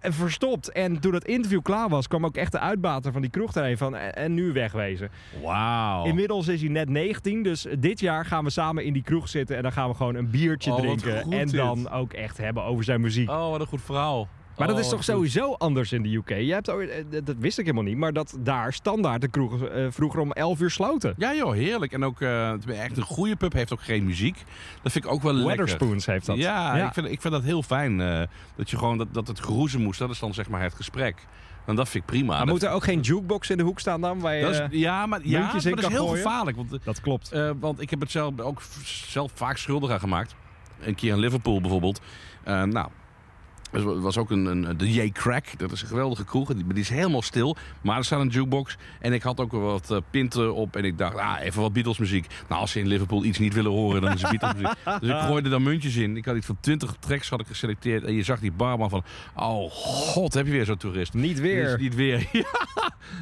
En verstopt. En toen het interview klaar was, kwam ook echt de uitbater van die kroeg erheen van... En en nu wegwezen. Wauw. Inmiddels is hij net 19, dus dit jaar gaan we samen in die kroeg zitten en dan gaan we gewoon een biertje Oh, drinken. en dit. dan ook echt hebben over zijn muziek. Oh, wat een goed verhaal. Maar dat Oh, is toch wat goed. sowieso anders in de UK? Je hebt, eh, dat, wist ik helemaal niet, maar dat daar standaard de kroegen eh, vroeger om 11 uur sloten. Ja joh, heerlijk. En ook eh, het is echt een goede pub heeft ook geen muziek. Dat vind ik ook wel lekker. Weatherspoons heeft dat. Ja, Ik, vind, ik vind dat heel fijn. dat je gewoon dat, dat het geroezen moest. Dat is dan zeg maar het gesprek. En dat vind ik prima. Maar dat, moet er ook geen jukebox in de hoek staan dan? Waar je, dat is, ja, maar, ja, maar dat is heel gooien? gevaarlijk. Want, dat klopt. want ik heb het zelf ook zelf vaak schuldig aan gemaakt. Een keer in Liverpool bijvoorbeeld. Nou, er was- ook een, een de J Crack. Dat is een geweldige kroeg. Die, die is helemaal stil. Maar er staat een jukebox. En ik had ook wat eh, pinten op. En ik dacht, ah, even wat Beatles muziek. Nou, als ze in Liverpool iets niet willen horen, dan is het Beatles muziek. Dus ik gooide daar muntjes in. Ik had iets van 20 tracks had ik geselecteerd. En je zag die barman van, oh god, heb je weer zo'n toerist. Niet weer. Dus niet weer. Ja.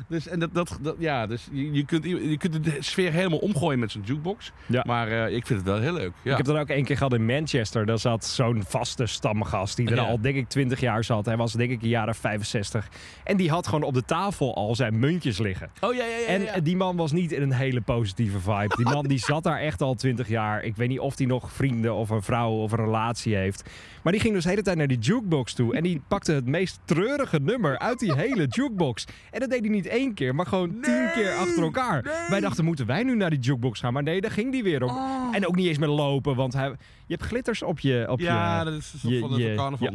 Dus, en dat, dat, dat, ja, dus je, je, kunt, je kunt de sfeer helemaal omgooien met zo'n jukebox. Ja. Maar eh, ik vind het wel heel leuk. Ja. Ik heb dat ook één keer gehad in Manchester. Daar zat zo'n vaste stamgast die er Ja. al, denk ik, 20 jaar zat. Hij was, denk ik, een jaar of 65. En die had gewoon op de tafel al zijn muntjes liggen. Oh ja, ja, ja. En ja. eh, die man was niet in een hele positieve vibe. Die man die zat daar echt al 20 jaar. Ik weet niet of hij nog vrienden of een vrouw of een relatie heeft. Maar die ging dus de hele tijd naar die jukebox toe. En die pakte het meest treurige nummer uit die hele jukebox. En dat deed hij niet één keer, maar gewoon tien keer achter elkaar. Wij dachten, moeten wij nu naar die jukebox gaan? Maar nee, daar ging die weer om. En ook niet eens met lopen, want hij, je hebt glitters op je, op ja, je, dat is je, je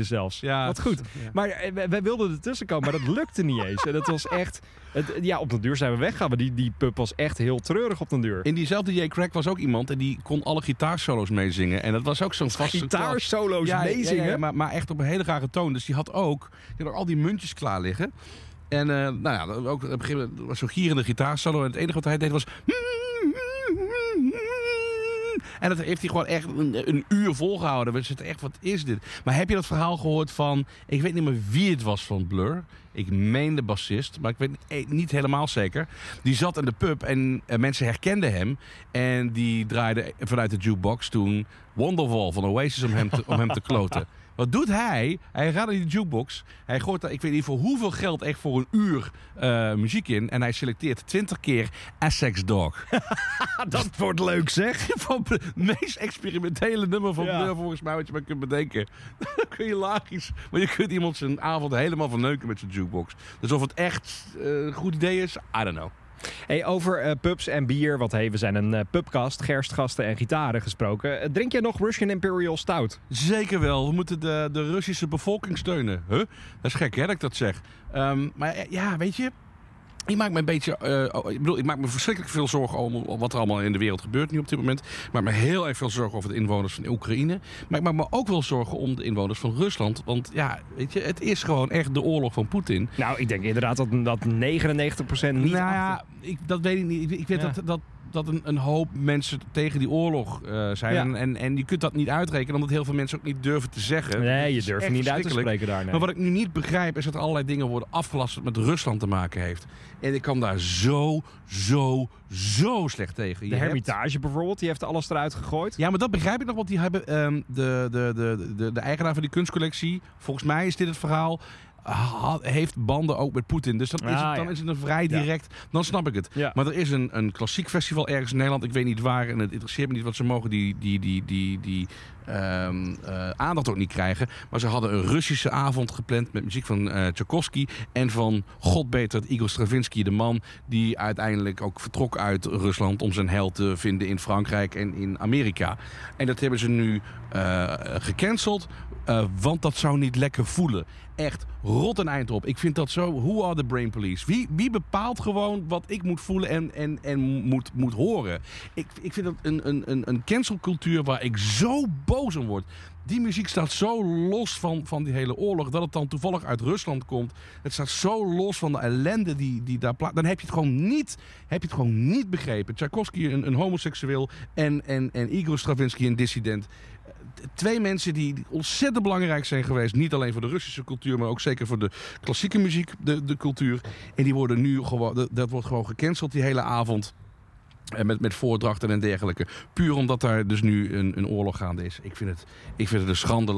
zelfs. Ja, Wat goed. ja. Maar eh, wij, wij wilden ertussen komen, maar dat lukte niet eens. En dat was echt... Het, ja, op de duur zijn we weggegaan. Maar die, die pub was echt heel treurig op de duur. In diezelfde J. Crack was ook iemand en die kon alle gitaarsolo's meezingen. En dat was ook zo'n vaste Gitaarsolo's ja, meezingen. Ja, ja, maar, maar echt op een hele rare toon. Dus die had ook, die had ook al die muntjes klaar liggen. En eh, nou ja, ook, op een gegeven moment was zo'n gierende gitaarsolo. En het enige wat hij deed was... En dat heeft hij gewoon echt een, uur volgehouden. We zitten echt, wat is dit? Maar heb je dat verhaal gehoord van, ik weet niet meer wie het was van Blur. Ik meen de bassist, maar ik weet niet, eh, helemaal zeker. Die zat in de pub en eh, mensen herkenden hem. En die draaide vanuit de jukebox toen Wonderwall van Oasis om hem om hem te kloten. Wat doet hij? Hij gaat naar die jukebox. Hij gooit daar, ik weet niet voor hoeveel geld, echt voor een uur eh, muziek in. En hij selecteert 20 keer Essex Dog. dat wordt leuk zeg. van het meest experimentele nummer van Ja. Blur volgens mij wat je maar kunt bedenken. Hilarisch. Maar je kunt iemand zijn avond helemaal verneuken met zijn jukebox. Dus of het echt eh, een goed idee is, I don't know. Hey, over eh, pubs en bier, hey, we zijn een eh, pubcast, gerstgasten en gitaren gesproken. Eh, drink jij nog Russian Imperial Stout? Zeker wel. We moeten de, de Russische bevolking steunen. Huh? Dat is gek hè dat ik dat zeg. Ehm, maar ja, weet je... Ik maak me een beetje... eh, oh, ik bedoel, ik maak me verschrikkelijk veel zorgen om wat er allemaal in de wereld gebeurt nu op dit moment. Ik maak me heel erg veel zorgen over de inwoners van Oekraïne. Maar ik maak me ook wel zorgen om de inwoners van Rusland. Want ja, weet je, het is gewoon echt de oorlog van Poetin. Nou, ik denk inderdaad dat, dat 99% niet nou ja, ik, dat weet ik niet. Ik, ik weet Ja. dat, dat, dat een, een hoop mensen tegen die oorlog eh, zijn. Ja. En, en, en je kunt dat niet uitrekenen, omdat heel veel mensen ook niet durven te zeggen. Nee, je durft niet uit te spreken daar. nee. Maar wat ik nu niet begrijp is dat er allerlei dingen worden afgelast wat met Rusland te maken heeft. En ik kan daar zo, zo, zo slecht tegen. De hebt- Hermitage bijvoorbeeld, die heeft alles eruit gegooid. Ja, maar dat begrijp ik nog, want die hebben ehm, de, de, de, de, de eigenaar van die kunstcollectie, volgens mij is dit het verhaal, ha- heeft banden ook met Poetin. Dus dan, is, Ah, het, dan ja. is het een vrij direct, dan snap ik het. Maar er is een, een klassiek festival ergens in Nederland, ik weet niet waar en het interesseert me niet, want ze mogen die, die, die, die, die ehm, eh, aandacht ook niet krijgen. Maar ze hadden een Russische avond gepland met muziek van eh Tchaikovsky en van God beter Igor Stravinsky, de man die uiteindelijk ook vertrok uit Rusland om zijn held te vinden in Frankrijk en in Amerika. En dat hebben ze nu eh, gecanceld, eh, want dat zou niet lekker voelen. Echt rot een eind op. Ik vind dat zo. Who are the brain police? Wie, wie bepaalt gewoon wat ik moet voelen en, en, en moet, moet horen? Ik, ik vind dat een, een, een, cancelcultuur waar ik zo boos om word. Die muziek staat zo los van, van die hele oorlog. Dat het dan toevallig uit Rusland komt. Het staat zo los van de ellende die, die daar. Dan heb je het gewoon niet, heb je het gewoon niet begrepen. Tchaikovsky, een, een homoseksueel. En, en, en Igor Stravinsky, een dissident twee mensen die ontzettend belangrijk zijn geweest. Niet alleen voor de Russische cultuur, maar ook zeker voor de klassieke muziek, de, de cultuur. En die worden nu gewoon, dat- wordt gewoon gecanceld die hele avond. En met, met voordrachten en dergelijke. Puur omdat daar dus nu een, een oorlog gaande is. Ik vind het, ik vind het een schande.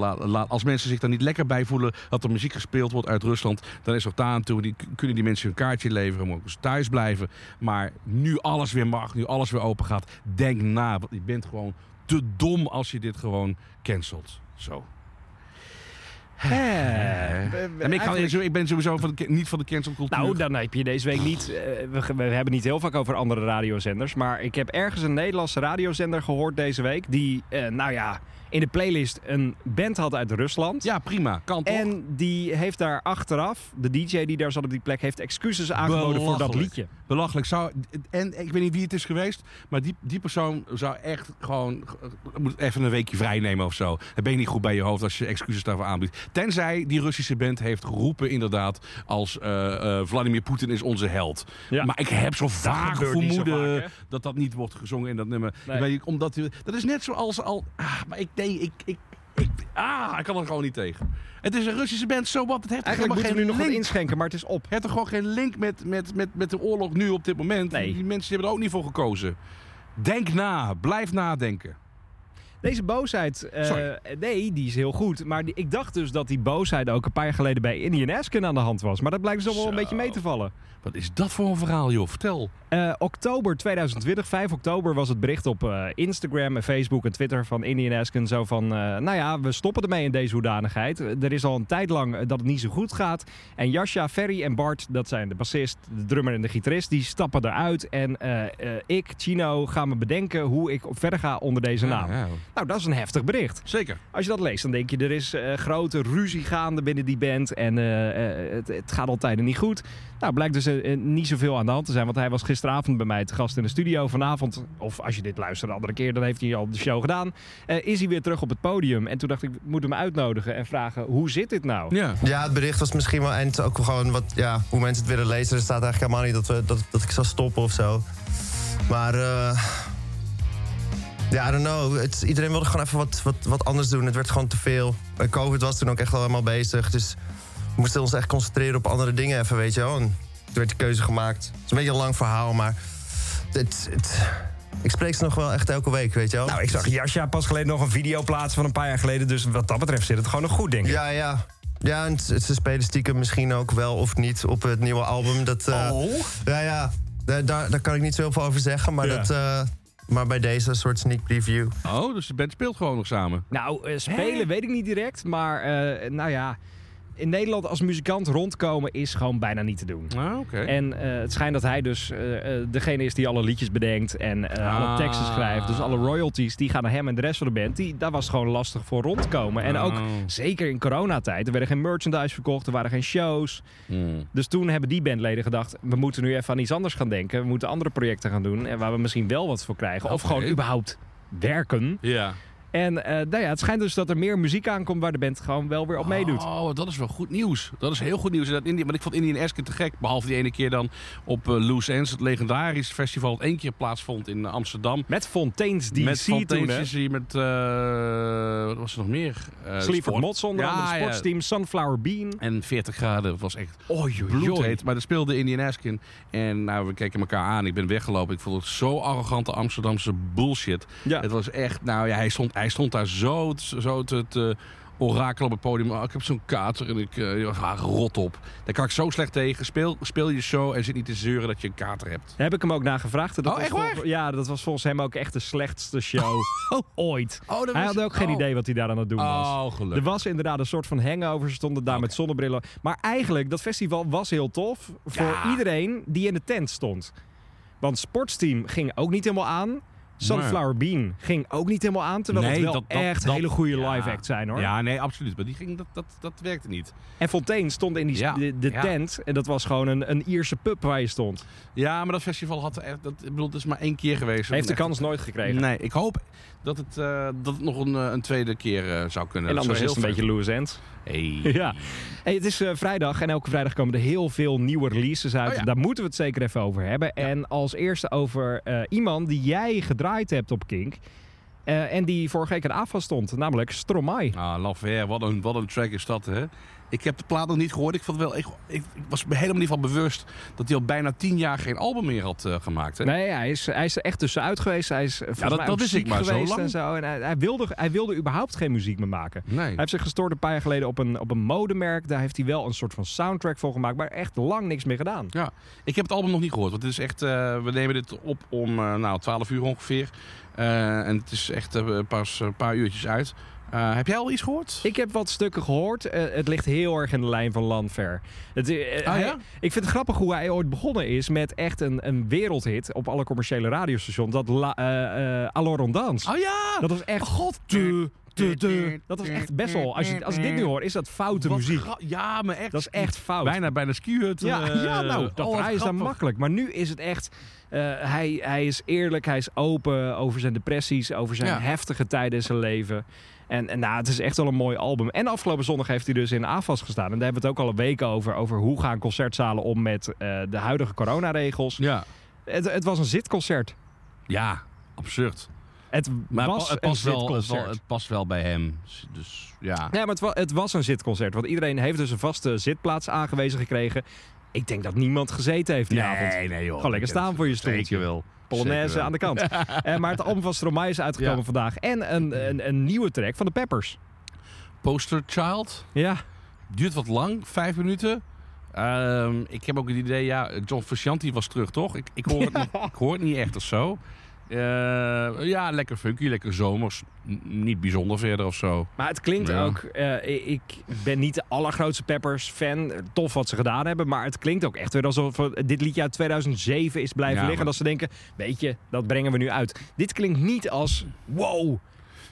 Als mensen zich daar niet lekker bij voelen dat er muziek gespeeld wordt uit Rusland, dan is er daar aan toe. Die, kunnen die mensen hun kaartje leveren, mogen ze thuis blijven. Maar nu alles weer mag, nu alles weer open gaat, denk na. Want je bent gewoon te dom als je dit gewoon cancelt. Zo. Eh, ik, kan, ik ben sowieso van de, niet van de cancelcultuur. Nou, dan heb je deze week niet. eh, we, we hebben niet heel vaak over andere radiozenders. Maar ik heb ergens een Nederlandse radiozender gehoord deze week. Die, eh, nou ja, in de playlist een band had uit Rusland. ja, prima. Kan toch? En die heeft daar achteraf, de DJ die daar zat op die plek, heeft excuses aangeboden voor dat liedje. Belachelijk. Zou, en ik weet niet wie het is geweest, maar die, die persoon zou echt gewoon moet even een weekje vrij nemen of zo. Dan ben je niet goed bij je hoofd als je excuses daarvoor aanbiedt. Tenzij die Russische band heeft geroepen inderdaad als eh, eh, Vladimir Poetin is onze held. Ja. Maar ik heb zo vaak zo vermoeden vaak, dat dat niet wordt gezongen in dat nummer. Nee. Omdat, dat is net zoals al... Ah, maar ik denk, ik, ik, ik, ah, ik kan er gewoon niet tegen. Het is een Russische band, zo wat. Het heeft Eigenlijk moeten we nu nog wat inschenken, maar het is op. het heeft er gewoon geen link met, met, met, met de oorlog nu op dit moment. Nee. Die mensen hebben er ook niet voor gekozen. Denk na, blijf nadenken. Deze boosheid, eh, nee, die is heel goed. Maar die- ik dacht dus dat die boosheid ook een paar jaar geleden bij Indian Asken aan de hand was. Maar dat blijkt dus wel een beetje mee te vallen. Wat is dat voor een verhaal, joh? Vertel. Eh, oktober 2020, 5 oktober, was het bericht op eh, Instagram en Facebook en Twitter van Indian Asken. Zo van, nou ja, we stoppen ermee in deze hoedanigheid. Er is al een tijd lang dat het niet zo goed gaat. En Jascha, Ferry en Bart, dat zijn de bassist, de drummer en de gitarist, die stappen eruit. En ik, Chino, gaan me bedenken hoe ik verder ga onder deze naam. Ja, ja. Nou, dat is een heftig bericht. Zeker. Als je dat leest, dan denk je er is eh, grote ruzie gaande binnen die band. En eh, eh, het, het gaat al tijden niet goed. Nou, blijkt dus niet zoveel aan de hand te zijn. Want hij was gisteravond bij mij te gast in de studio. Vanavond, of als je dit luistert een andere keer, dan heeft hij al de show gedaan. eh, is hij weer terug op het podium. En toen dacht ik, ik moet hem uitnodigen en vragen, hoe zit dit nou? Ja. Ja, het bericht was misschien wel eind ook gewoon wat, ja, hoe mensen het willen lezen. Er staat eigenlijk helemaal niet dat, we, dat, dat ik zou stoppen of zo. Maar eh, Ja, I don't know. Het, iedereen wilde gewoon even wat, wat, wat anders doen. Het werd gewoon te veel. En COVID was toen ook echt wel helemaal bezig. Dus we moesten ons echt concentreren op andere dingen even, weet je wel. En toen werd die keuze gemaakt. Het is een beetje een lang verhaal, maar... Het, het, ik spreek ze nog wel echt elke week, weet je wel. Nou, ik zag Jasja pas geleden nog een video plaatsen van een paar jaar geleden. Dus wat dat betreft zit het gewoon nog goed, denk ik. Ja, ja. Ja, en ze spelen stiekem misschien ook wel of niet op het nieuwe album. Dat, eh, Oh? Ja, ja. Daar, daar, daar kan ik niet zoveel over zeggen. Maar, Ja. dat, eh, maar bij deze een soort sneak preview. Oh, dus de band speelt gewoon nog samen. Nou, eh, spelen weet ik niet direct. Maar eh, nou ja, in Nederland als muzikant rondkomen is gewoon bijna niet te doen. Ah. En eh, het schijnt dat hij dus eh, eh, degene is die alle liedjes bedenkt en alle Ah. teksten schrijft. Dus alle royalties die gaan naar hem en de rest van de band. Die, daar was het gewoon lastig voor rondkomen. En ook Oh. zeker in coronatijd. Er werden geen merchandise verkocht, er waren geen shows. Hmm. Dus toen hebben die bandleden gedacht... we moeten nu even aan iets anders gaan denken. We moeten andere projecten gaan doen. En waar we misschien wel wat voor krijgen. Of Oké. gewoon überhaupt werken. Ja. En eh, nou ja, het schijnt dus dat er meer muziek aankomt... waar de band gewoon wel weer op meedoet. Oh, dat is wel goed nieuws. Dat is heel goed nieuws. Dat Indi- want ik vond Indian Esken te gek. Behalve die ene keer dan op eh, Loose Ends. Het legendarisch festival dat één keer plaatsvond in Amsterdam. Met Fontaine's DC met? Fontaine's DC, met... eh, wat was er nog meer? Sleaford. Mods onder andere, sportsteam, Sunflower Bean. En 40 graden. Dat was echt bloedheet. Maar er speelde Indian Askin. En nou, we keken elkaar aan. Ik ben weggelopen. Ik vond het zo arrogante Amsterdamse bullshit. Ja. Het was echt... Nou ja, hij stond, hij stond daar zo, te- zo te, te orakelen op het podium. Oh, ik heb zo'n kater en ik uh, ah, rot op. Daar kan ik zo slecht tegen. Speel, speel je show en zit niet te zeuren dat je een kater hebt. Daar heb ik hem ook naar gevraagd. Dat Oh, was echt vol- waar? Ja, dat was volgens hem ook echt de slechtste show ooit. Oh, Hij had ook geen oh. idee wat hij daar aan het doen was. Oh, Er was inderdaad een soort van hangover. Ze stonden daar met zonnebrillen. Maar eigenlijk, dat festival was heel tof voor Ja. iedereen die in de tent stond. Want Sportsteam ging ook niet helemaal aan. Sunflower Bean ging ook niet helemaal aan. Terwijl Nee, het wel dat- dat- echt dat- hele goede ja. live acts zijn hoor. Ja, nee, absoluut. Maar die ging, dat, dat, dat werkte niet. En Fontaine stond in die, Ja, de, de ja. tent. En dat was gewoon een, een Ierse pub waar je stond. Ja, maar dat festival had echt... Dat, ik bedoel, het is maar één keer geweest. Heeft de Echt- kans nooit gekregen. Nee, ik hoop dat het, eh, dat het nog een, eh, een tweede keer eh, zou kunnen. En anders is het een beetje loose ends. Hey. Ja. Hey, het is vrijdag en elke vrijdag komen er heel veel nieuwe releases uit. Oh ja. Daar moeten we het zeker even over hebben. En als eerste over iemand die jij gedraaid hebt op Kink. Eh, en die vorige week in AFA stond, namelijk Stromae. Ah, L'Enfer, wat een, wat een track is dat, hè? Ik heb de plaat nog niet gehoord. Ik, vond wel, ik, ik, was me helemaal niet van bewust dat hij al bijna tien jaar geen album meer had eh, gemaakt. Hè? Nee, hij is, hij is er echt tussenuit geweest. Hij is eh, volgens dat- dat ik maar, zo geweest lang? en zo. En hij, hij, wilde, hij wilde überhaupt geen muziek meer maken. Nee. Hij heeft zich gestoord een paar jaar geleden op een, op een modemerk. Daar heeft hij wel een soort van soundtrack voor gemaakt. Maar echt lang niks meer gedaan. Ja, ik heb het album nog niet gehoord. Want het is echt, we nemen dit op om nou, 12 uur ongeveer. Eh, en het is echt eh, pas een paar uurtjes uit. Eh, heb jij al iets gehoord? Ik heb wat stukken gehoord. Eh, het ligt heel erg in de lijn van Lanfer. Het, Ah, hij- ja? Ik vind het grappig hoe hij ooit begonnen is met echt een, een wereldhit op alle commerciële radiostations. Dat La, Danse. Oh ja! Dat was echt... Oh, god. Te, te. Dat was echt best wel... Als, je, als ik dit nu hoor, is dat foute Wat muziek. Ja, maar echt. Dat is echt fout. Bijna bij de skihut. Ja, ja nou, dat oh, is dan makkelijk. Maar nu is het echt... eh, hij, hij is eerlijk, hij is open over zijn depressies, over zijn Ja. heftige tijden in zijn leven. En, en nou, het is echt wel een mooi album. En afgelopen zondag heeft hij dus in AFAS gestaan. En daar hebben we het ook al een week over. Over hoe gaan concertzalen om met eh, de huidige coronaregels. Ja. Het, het was een zitconcert. ja, absurd. Het Maar was het, een past wel, het, zitconcert. wel- het past wel bij hem. Dus ja. Nee, maar het, wa- het was een zitconcert. Want iedereen heeft dus een vaste zitplaats aangewezen gekregen. Ik denk dat niemand gezeten heeft die avond. Nee, nee joh. Gewoon lekker staan voor je stoeltje. Wel. Polonaise aan de kant. Eh, maar het album van Stromae is uitgekomen Ja. vandaag. En een, een, een nieuwe track van de Peppers. Poster Child. Ja, Duurt wat lang, vijf minuten. Ehm, ik heb ook het idee, ja, John Frusciante was terug, toch? Ik, ik, hoor, het nog- ik hoor het niet echt of zo. Eh, ja, lekker funky, lekker zomers. N- niet bijzonder verder of zo. maar het klinkt Ja. ook... eh, ik ben niet de allergrootste Peppers-fan. Tof wat ze gedaan hebben. Maar het klinkt ook echt weer alsof dit liedje uit 2007 is blijven Ja, liggen. maar- Dat ze denken, weet je, dat brengen we nu uit. Dit klinkt niet als, wow,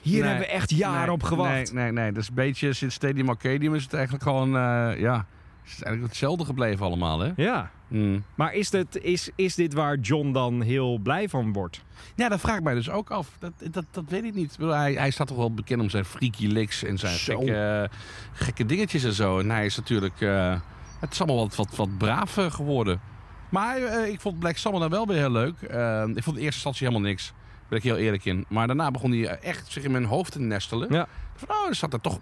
hier Nee, hebben we echt jaren nee, op gewacht. Nee, nee, nee. Dat is een beetje sinds Stadium Arcadium is het eigenlijk gewoon, eh, ja... Het is eigenlijk hetzelfde gebleven allemaal, hè? Ja, Mm. maar is dit, is, is dit waar John dan heel blij van wordt? Ja, dat vraag ik mij dus ook af. Dat, dat, dat weet ik niet. Hij, hij staat toch wel bekend om zijn freaky licks en zijn Zo. gekke, gekke dingetjes en zo. En hij is natuurlijk... eh, het is allemaal wat, wat, wat braaf eh, geworden. Maar eh, ik vond Black Summer dan wel weer heel leuk. Eh, ik vond in eerste instantie helemaal niks. Ben ik heel eerlijk in. Maar daarna begon hij echt zich in mijn hoofd te nestelen. Ja. Van, oh, er zat er toch,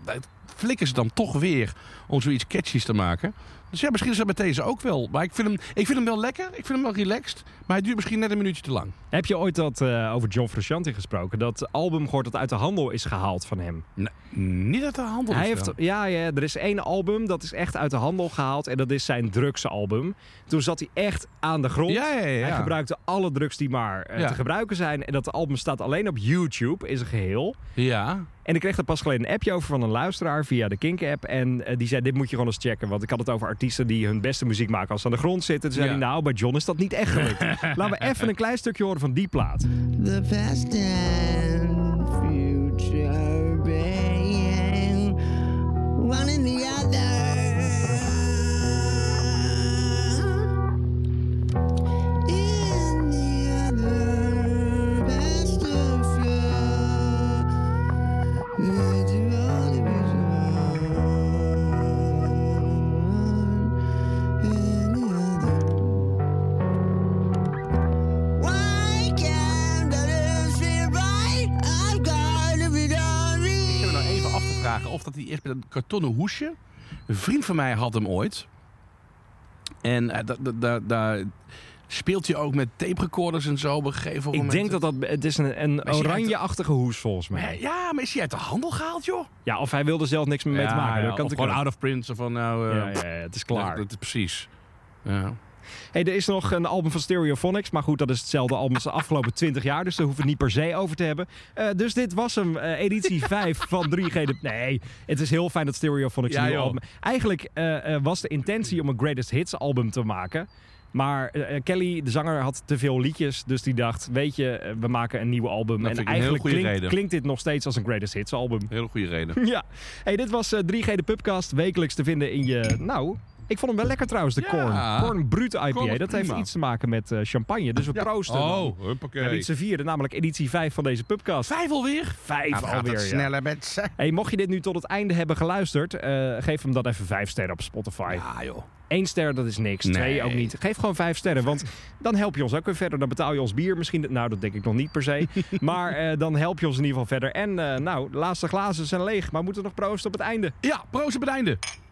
flikken ze dan toch weer om zoiets catchies te maken. Dus ja, misschien is dat met deze ook wel. Maar ik vind, hem, ik vind hem wel lekker. Ik vind hem wel relaxed. Maar hij duurt misschien net een minuutje te lang. Heb je ooit dat, eh, over John Frusciante gesproken? Dat album gehoord dat uit de handel is gehaald van hem. Nee, niet uit de handel. Hij heeft, ja, ja, er is één album dat is echt uit de handel gehaald. En dat is zijn drugsalbum. Toen zat hij echt aan de grond. Ja, ja, ja. Hij gebruikte alle drugs die maar eh, te gebruiken zijn. En dat album staat alleen op YouTube, is een geheel. Ja. En ik kreeg er pas geleden een appje over van een luisteraar via de Kink-app. En eh, die zei, dit moet je gewoon eens checken. Want ik had het over artiesten die hun beste muziek maken als ze aan de grond zitten. Toen zei Ja. nou, bij John is dat niet echt gelukt. Laten we even een klein stukje horen van die plaat. The past and future being one in the eerst met een kartonnen hoesje. Een vriend van mij had hem ooit. En eh, da- da- da- daar speelt hij ook met tape recorders en zo op een gegeven Ik moment. denk dat dat... Het is een, een oranje-achtige hoes volgens mij. ja, maar is hij uit de handel gehaald, joh? Ja, of hij wilde zelf niks meer mee te maken. dat kan of gewoon out of print. Van, nou, eh, Ja, ja, ja, het is klaar. Dat, dat is precies. Ja. Hey, er is nog een album van Stereophonics. Maar goed, dat is hetzelfde album als de afgelopen 20 jaar. Dus daar hoeven we het niet per se over te hebben. Eh, dus dit was hem, eh, editie 5 van 3G. De... Nee, het is heel fijn dat Stereophonics Ja, een album... Eigenlijk eh, was de intentie om een Greatest Hits album te maken. Maar Kelly, de zanger, had te veel liedjes. Dus die dacht, weet je, we maken een nieuw album. Dat en heel eigenlijk klinkt, dit nog steeds als een Greatest Hits album. Hele goede reden. Ja. Hey, dit was eh, 3G de Pubcast. Wekelijks te vinden in je... Nou, ik vond hem wel lekker trouwens, de Ja. Korn. Korn Brut IPA. Korn dat heeft iets te maken met eh, champagne. Dus we proosten. Oh, We huppakee. hebben iets te vieren, namelijk editie 5 van deze Pubcast. Vijf alweer? Vijf Nou, gaat alweer, het ja. sneller met ze. Hey, mocht je dit nu tot het einde hebben geluisterd, eh, geef hem dan even 5 sterren op Spotify. Ja, joh. Eén ster, dat is niks. Nee. Twee ook niet. Geef gewoon vijf sterren, want dan help je ons ook weer verder. Dan betaal je ons bier misschien. Nou, dat denk ik nog niet per se. maar eh, dan help je ons in ieder geval verder. En eh, nou, de laatste glazen zijn leeg, maar we moeten nog proosten op het einde. Ja, proost op het einde.